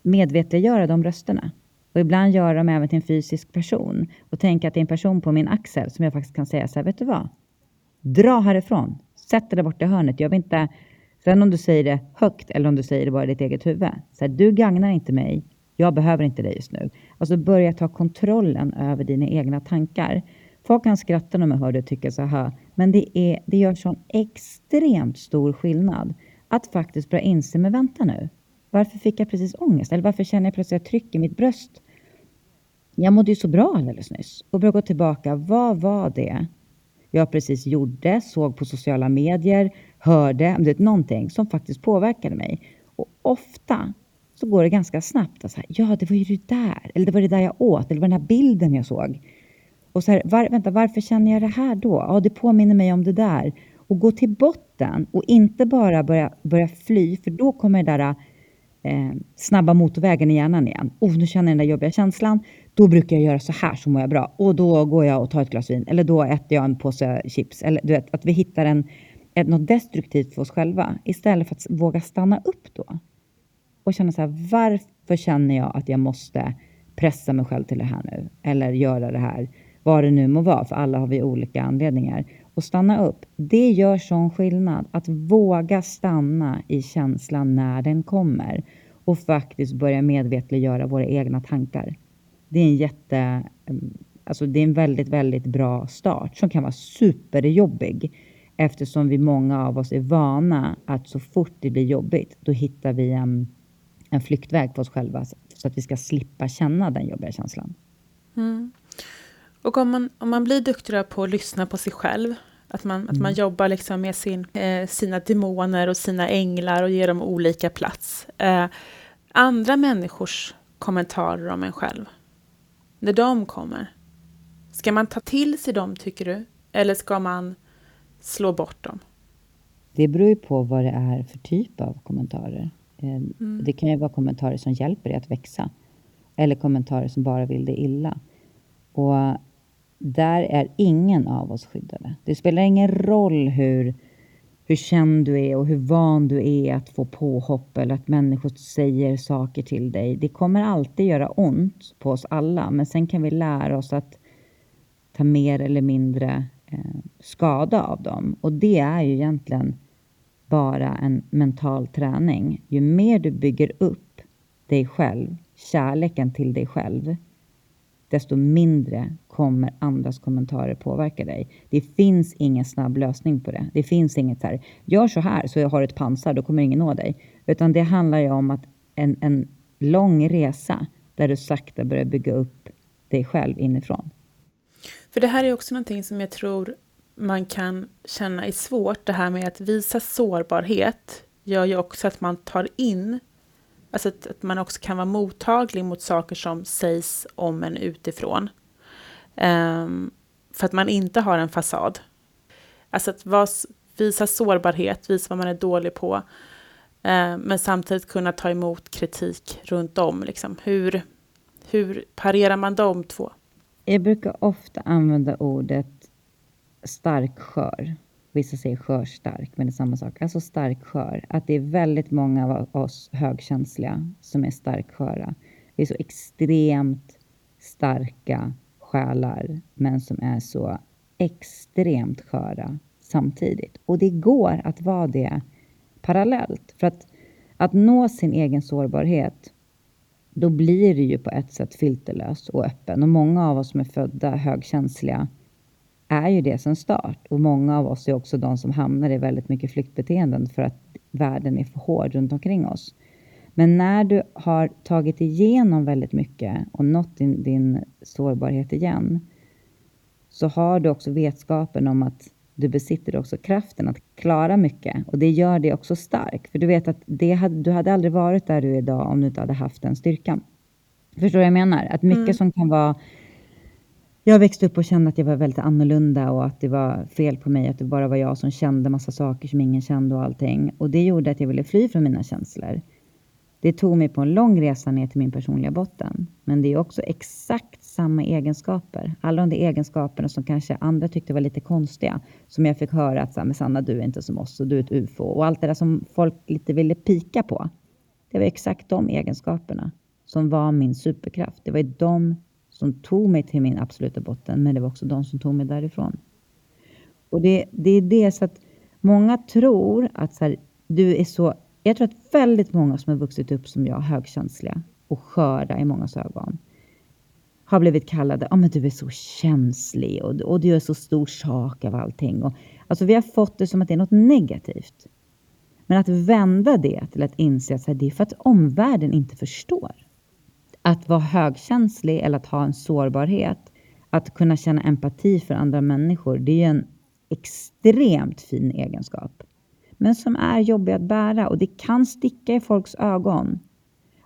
medvetandegöra de rösterna. Och ibland göra dem även till en fysisk person. Och tänka att det är en person på min axel som jag faktiskt kan säga så här, vet du vad? Dra härifrån. Sätt dig där borta i hörnet. Jag vill inte Sen om du säger det högt eller om du säger det bara i ditt eget huvud. Så här, du gagnar inte mig. Jag behöver inte dig just nu. Alltså börja ta kontrollen över dina egna tankar. Folk kan skratta när man hör det och tycka så här. Men det, är, det gör sån extremt stor skillnad att faktiskt börja inse, men vänta nu. Varför fick jag precis ångest? Eller varför känner jag plötsligt ett tryck i mitt bröst? Jag mådde ju så bra alldeles nyss. Och börja gå tillbaka. Vad var det jag precis gjorde, såg på sociala medier, hörde, det någonting som faktiskt påverkade mig. Och ofta så går det ganska snabbt. Alltså, ja, det var ju det där. Eller det var det där jag åt. Eller det var den här bilden jag såg. Och så här, var, vänta, varför känner jag det här då? Ja, det påminner mig om det där. Och gå till botten och inte bara börja, börja fly, för då kommer det där eh, snabba motorvägen i hjärnan igen. Oh, nu känner jag den där jobbiga känslan. Då brukar jag göra så här så mår jag bra. Och då går jag och tar ett glas vin. Eller då äter jag en påse chips. Eller du vet, att vi hittar en, ett, något destruktivt för oss själva. Istället för att våga stanna upp då. Och känna så här, varför känner jag att jag måste pressa mig själv till det här nu? Eller göra det här, vad det nu må vara. För alla har vi olika anledningar. Och stanna upp. Det gör sån skillnad. Att våga stanna i känslan när den kommer. Och faktiskt börja medvetliggöra våra egna tankar. Det är en jätte... Mm, alltså det är en väldigt, väldigt bra start som kan vara superjobbig eftersom vi många av oss är vana att så fort det blir jobbigt, då hittar vi en, en flyktväg på oss själva så att vi ska slippa känna den jobbiga känslan. Mm. Och om man, om man blir duktigare på att lyssna på sig själv, att man, mm. att man mm. jobbar liksom med sin, eh, sina demoner och sina änglar och ger dem olika plats. Eh, andra människors kommentarer om en själv, när de kommer, ska man ta till sig dem tycker du? Eller ska man slå bort dem? Det beror ju på vad det är för typ av kommentarer. Eh, mm. Det kan ju vara kommentarer som hjälper dig att växa. Eller kommentarer som bara vill dig illa. Och där är ingen av oss skyddade. Det spelar ingen roll hur, hur känd du är och hur van du är att få påhopp eller att människor säger saker till dig. Det kommer alltid göra ont på oss alla, men sen kan vi lära oss att ta mer eller mindre eh, skada av dem. Och det är ju egentligen bara en mental träning. Ju mer du bygger upp dig själv, kärleken till dig själv, desto mindre kommer andras kommentarer påverka dig. Det finns ingen snabb lösning på det. Det finns inget så här, gör så här så jag har ett pansar, då kommer ingen nå dig. Utan det handlar ju om att en, en lång resa där du sakta börjar bygga upp dig själv inifrån. För det här är också någonting som jag tror man kan känna är svårt. Det här med att visa sårbarhet gör ju också att man tar in Alltså att, att, man också kan vara mottaglig mot saker som sägs om en utifrån. Um, för att man inte har en fasad. Alltså att vara, visa sårbarhet, visa vad man är dålig på. Uh, men samtidigt kunna ta emot kritik runt om. Liksom. Hur, hur parerar man de två? Jag brukar ofta använda ordet stark skör. Vissa säger skörstark, men det är samma sak. Alltså stark skör. Att det är väldigt många av oss högkänsliga som är starksköra. Vi är så extremt starka själar, men som är så extremt sköra samtidigt. Och det går att vara det parallellt. För att, att nå sin egen sårbarhet, då blir det ju på ett sätt filterlös och öppen. Och många av oss som är födda högkänsliga är ju det sen start. Och många av oss är också de som hamnar i väldigt mycket flyktbeteenden för att världen är för hård runt omkring oss. Men när du har tagit igenom väldigt mycket och nått din, din sårbarhet igen, så har du också vetskapen om att du besitter också kraften att klara mycket. Och det gör dig också stark. För du vet att det hade, du hade aldrig varit där du är idag om du inte hade haft den styrkan. Förstår du vad jag menar? Att mycket mm. som kan vara... Jag växte upp och kände att jag var väldigt annorlunda och att det var fel på mig. Att det bara var jag som kände massa saker som ingen kände och allting. Och det gjorde att jag ville fly från mina känslor. Det tog mig på en lång resa ner till min personliga botten. Men det är också exakt samma egenskaper. Alla de egenskaperna som kanske andra tyckte var lite konstiga. Som jag fick höra att men Sanna, du är inte som oss och du är ett ufo. Och allt det där som folk lite ville pika på. Det var exakt de egenskaperna som var min superkraft. Det var ju de som tog mig till min absoluta botten. Men det var också de som tog mig därifrån. Och det, det är det så att många tror att så här, du är så jag tror att väldigt många som har vuxit upp som jag, högkänsliga och sköra i mångas ögon, har blivit kallade, ja oh, men du är så känslig och, och du gör så stor sak av allting. Och, alltså vi har fått det som att det är något negativt. Men att vända det till att inse att det är för att omvärlden inte förstår. Att vara högkänslig eller att ha en sårbarhet, att kunna känna empati för andra människor, det är en extremt fin egenskap men som är jobbig att bära och det kan sticka i folks ögon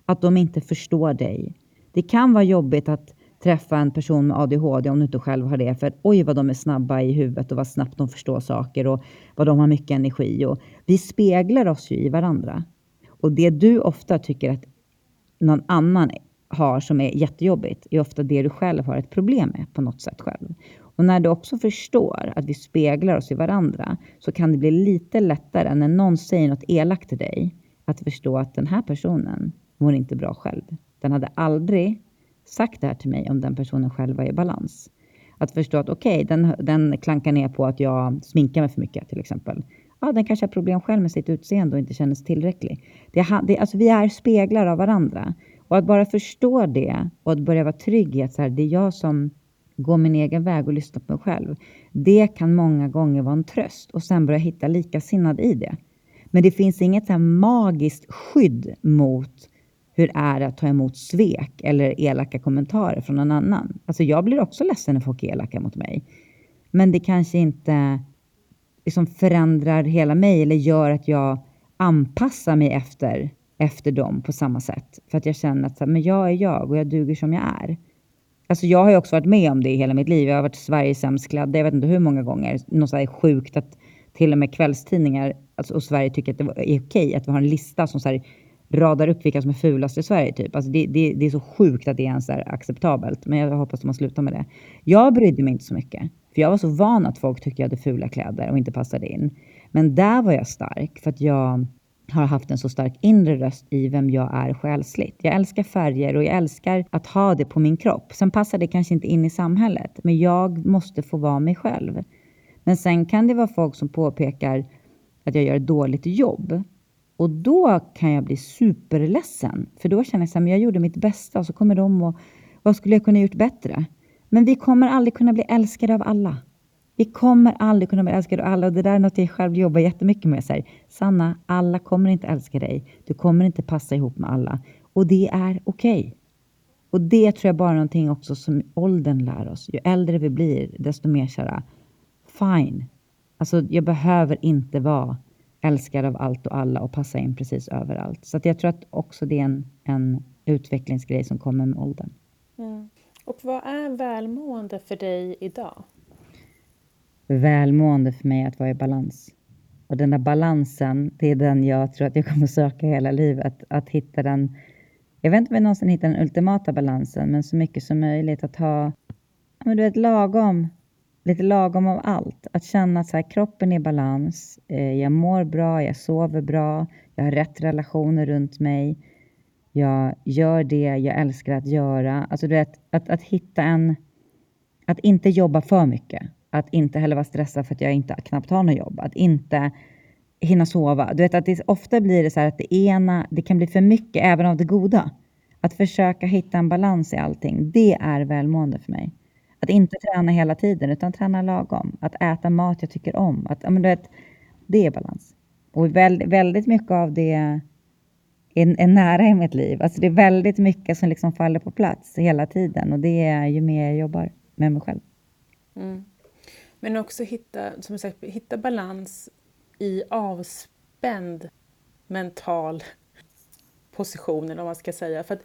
att de inte förstår dig. Det kan vara jobbigt att träffa en person med ADHD om du inte själv har det. För oj vad de är snabba i huvudet och vad snabbt de förstår saker och vad de har mycket energi. Och vi speglar oss ju i varandra. Och det du ofta tycker att någon annan har som är jättejobbigt är ofta det du själv har ett problem med på något sätt själv. Och när du också förstår att vi speglar oss i varandra så kan det bli lite lättare när någon säger något elakt till dig att förstå att den här personen mår inte bra själv. Den hade aldrig sagt det här till mig om den personen själv var i balans. Att förstå att okej, okay, den, den klankar ner på att jag sminkar mig för mycket till exempel. Ja, den kanske har problem själv med sitt utseende och inte känner sig tillräcklig. Det, det, alltså, vi är speglar av varandra. Och att bara förstå det och att börja vara trygg i att så här, det är jag som går min egen väg och lyssnar på mig själv. Det kan många gånger vara en tröst och sen börja hitta likasinnad i det. Men det finns inget så magiskt skydd mot hur det är att ta emot svek eller elaka kommentarer från någon annan. Alltså jag blir också ledsen när folk är elaka mot mig. Men det kanske inte liksom förändrar hela mig eller gör att jag anpassar mig efter, efter dem på samma sätt. För att jag känner att men jag är jag och jag duger som jag är. Alltså jag har ju också varit med om det i hela mitt liv. Jag har varit Sveriges sämst klädda, jag vet inte hur många gånger. Något sådär sjukt att till och med kvällstidningar alltså, och Sverige tycker att det är okej att vi har en lista som så här, radar upp vilka som är fulast i Sverige. Typ. Alltså det, det, det är så sjukt att det ens är acceptabelt. Men jag hoppas att man slutar med det. Jag brydde mig inte så mycket. För jag var så van att folk tyckte jag hade fula kläder och inte passade in. Men där var jag stark för att jag har haft en så stark inre röst i vem jag är själsligt. Jag älskar färger och jag älskar att ha det på min kropp. Sen passar det kanske inte in i samhället, men jag måste få vara mig själv. Men sen kan det vara folk som påpekar att jag gör ett dåligt jobb. Och då kan jag bli superledsen. För då känner jag att jag gjorde mitt bästa och så kommer de och vad skulle jag kunna gjort bättre? Men vi kommer aldrig kunna bli älskade av alla. Vi kommer aldrig kunna bli älskade av alla och det där är något jag själv jobbar jättemycket med. Så här, Sanna, alla kommer inte älska dig. Du kommer inte passa ihop med alla och det är okej. Okay. Och det tror jag bara är någonting också som åldern lär oss. Ju äldre vi blir, desto mer såhär, fine. Alltså, jag behöver inte vara älskad av allt och alla och passa in precis överallt. Så jag tror att också det är en, en utvecklingsgrej som kommer med åldern. Mm. Och vad är välmående för dig idag? Välmående för mig att vara i balans. Och den där balansen, det är den jag tror att jag kommer söka hela livet. Att hitta den, jag vet inte om jag någonsin hittar den ultimata balansen, men så mycket som möjligt att ha, men du vet lagom, lite lagom av allt. Att känna att så här, kroppen är i balans, eh, jag mår bra, jag sover bra, jag har rätt relationer runt mig. Jag gör det jag älskar att göra. Alltså du vet, att, att hitta en, att inte jobba för mycket. Att inte heller vara stressad för att jag inte knappt har något jobb. Att inte hinna sova. Du vet att det, ofta blir det så här att det ena, det kan bli för mycket även av det goda. Att försöka hitta en balans i allting, det är välmående för mig. Att inte träna hela tiden, utan träna lagom. Att äta mat jag tycker om. Att, men du vet, det är balans. Och väldigt, väldigt mycket av det är, är nära i mitt liv. Alltså det är väldigt mycket som liksom faller på plats hela tiden. Och det är ju mer jag jobbar med mig själv. Mm. Men också hitta, som sagt, hitta balans i avspänd mental position, eller vad man ska säga. För att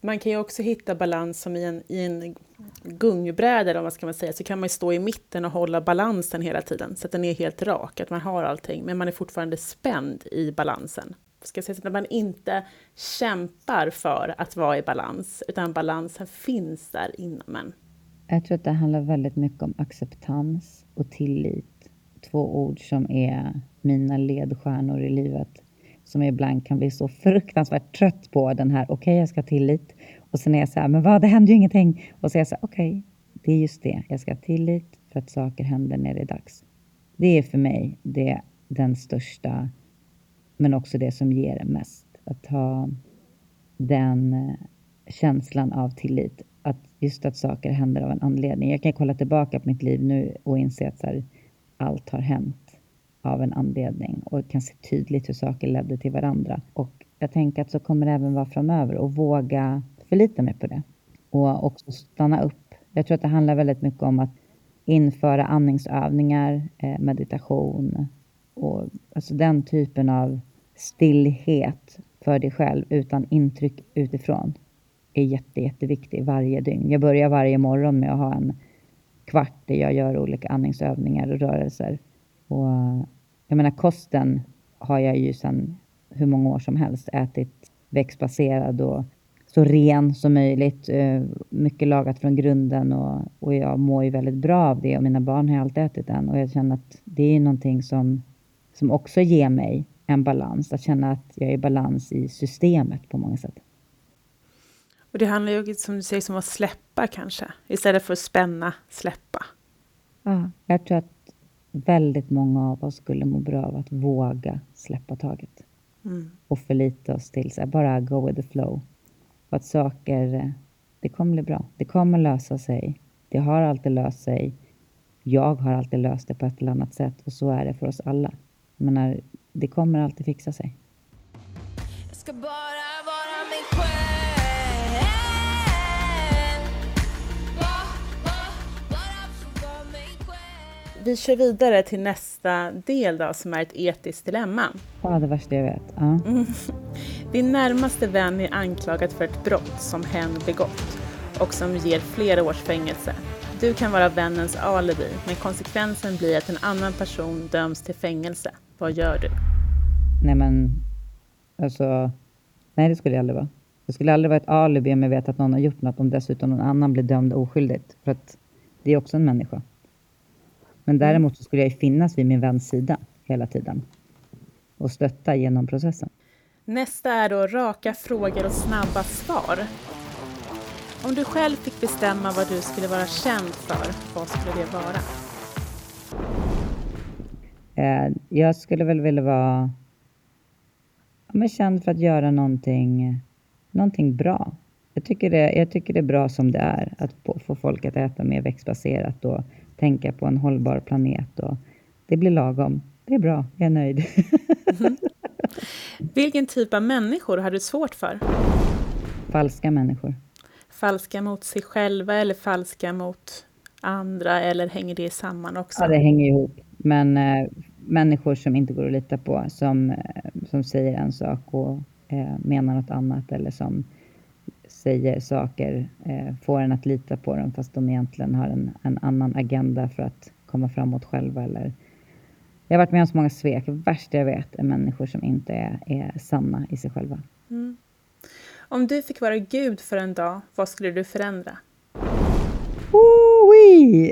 man kan ju också hitta balans som i en, i en gungbräda, eller vad ska man säga, så kan man stå i mitten och hålla balansen hela tiden, så att den är helt rak, att man har allting, men man är fortfarande spänd i balansen. Ska jag säga, så att man inte kämpar för att vara i balans, utan balansen finns där inom en. Jag tror att det handlar väldigt mycket om acceptans och tillit. Två ord som är mina ledstjärnor i livet. Som jag ibland kan bli så fruktansvärt trött på. Den här, okej okay, jag ska ha tillit. Och sen är jag så här, men vad, det händer ju ingenting. Och så är jag så här, okej, okay, det är just det. Jag ska ha tillit för att saker händer när det är dags. Det är för mig det, den största, men också det som ger mest. Att ha den eh, känslan av tillit att just att saker händer av en anledning. Jag kan kolla tillbaka på mitt liv nu och inse att här, allt har hänt av en anledning och kan se tydligt hur saker ledde till varandra. Och jag tänker att så kommer det även vara framöver och våga förlita mig på det och också stanna upp. Jag tror att det handlar väldigt mycket om att införa andningsövningar, eh, meditation och alltså den typen av stillhet för dig själv utan intryck utifrån är jätte, jätteviktig varje dygn. Jag börjar varje morgon med att ha en kvart där jag gör olika andningsövningar och rörelser. Och eh, jag menar kosten har jag ju sedan hur många år som helst ätit växtbaserad och så ren som möjligt. Eh, mycket lagat från grunden och, och jag mår ju väldigt bra av det och mina barn har alltid ätit den och jag känner att det är någonting som, som också ger mig en balans. Att känna att jag är i balans i systemet på många sätt. Och det handlar ju som du säger om att släppa kanske, istället för att spänna, släppa. Ja, jag tror att väldigt många av oss skulle må bra av att våga släppa taget. Mm. Och förlita oss till så bara go with the flow. Och att saker, det kommer bli bra. Det kommer lösa sig. Det har alltid löst sig. Jag har alltid löst det på ett eller annat sätt och så är det för oss alla. Jag menar, det kommer alltid fixa sig. Jag ska bara vara mig själv vi kör vidare till nästa del då, som är ett etiskt dilemma. Ja, det värsta jag vet. Ja. Mm. Din närmaste vän är anklagad för ett brott som hen begått och som ger flera års fängelse. Du kan vara vännens alibi, men konsekvensen blir att en annan person döms till fängelse. Vad gör du? Nej men, alltså, nej det skulle jag aldrig vara. Det skulle aldrig vara ett alibi om jag vet att någon har gjort något, om dessutom någon annan blir dömd oskyldigt. För att det är också en människa. Men mm. däremot så skulle jag finnas vid min väns sida hela tiden och stötta genom processen. Nästa är då raka frågor och snabba svar. Om du själv fick bestämma vad du skulle vara känd för, vad skulle det vara? Eh, jag skulle väl vilja vara ja, känd för att göra någonting, någonting bra. Jag tycker, det, jag tycker det är bra som det är, att få folk att äta mer växtbaserat och tänka på en hållbar planet. Och det blir lagom. Det är bra, jag är nöjd. Mm. Vilken typ av människor har du svårt för? Falska människor. Falska mot sig själva eller falska mot andra, eller hänger det samman också? Ja, det hänger ihop. Men äh, människor som inte går att lita på, som, äh, som säger en sak och äh, menar något annat, eller som säger saker, eh, får en att lita på dem fast de egentligen har en, en annan agenda för att komma framåt själva. Eller... Jag har varit med om så många svek. Det värsta jag vet är människor som inte är, är sanna i sig själva. Mm. Om du fick vara Gud för en dag, vad skulle du förändra?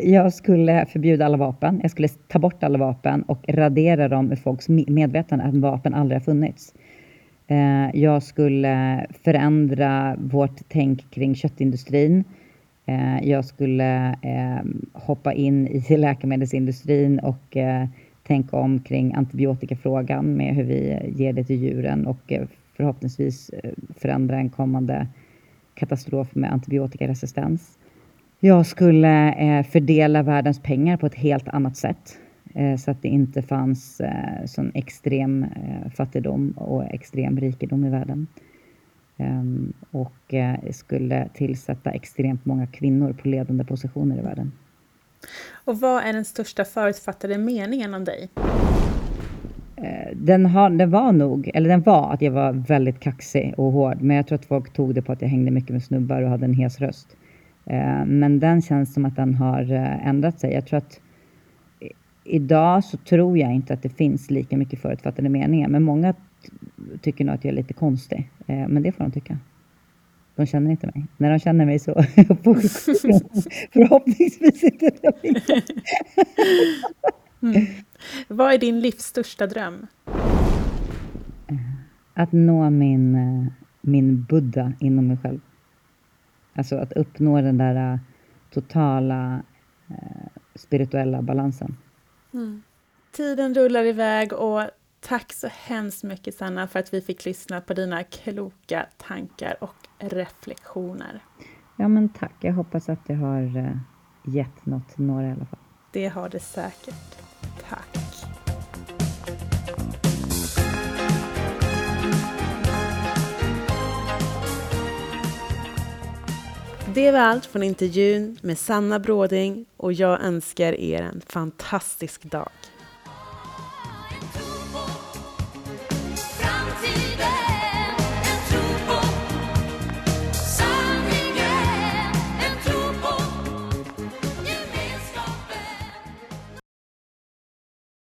Jag skulle förbjuda alla vapen. Jag skulle ta bort alla vapen och radera dem ur folks medvetande att vapen aldrig har funnits. Eh, jag skulle förändra vårt tänk kring köttindustrin. Eh, jag skulle ehm, hoppa in i läkemedelsindustrin och eh, tänka om kring antibiotikafrågan med hur vi ger det till djuren och eh, förhoppningsvis eh, förändra en kommande katastrof med antibiotikaresistens. Jag skulle eh, fördela världens pengar på ett helt annat sätt så att det inte fanns eh, sån extrem eh, fattigdom och extrem rikedom i världen. Ehm, och eh, skulle tillsätta extremt många kvinnor på ledande positioner i världen. Och vad är den största förutfattade meningen om dig? Eh, den, har, den var nog, eller den var att jag var väldigt kaxig och hård, men jag tror att folk tog det på att jag hängde mycket med snubbar och hade en hes röst. Eh, men den känns som att den har eh, ändrat sig. Jag tror att idag så tror jag inte att det finns lika mycket förutfattade meningar, men många tycker nog att jag är lite konstig. Men det får de tycka. De känner inte mig. När de känner mig så förhoppningsvis inte de mm. Vad är din livs största dröm? Att nå min, min Buddha inom mig själv. Alltså att uppnå den där äh, totala eh, spirituella balansen. Mm. Tiden rullar iväg och tack så hemskt mycket Sanna för att vi fick lyssna på dina kloka tankar och reflektioner. Ja men tack, jag hoppas att det har äh, gett något till några i alla fall. Det har det säkert. Tack. Det var allt från intervjun med Sanna Bråding och jag önskar er en fantastisk dag.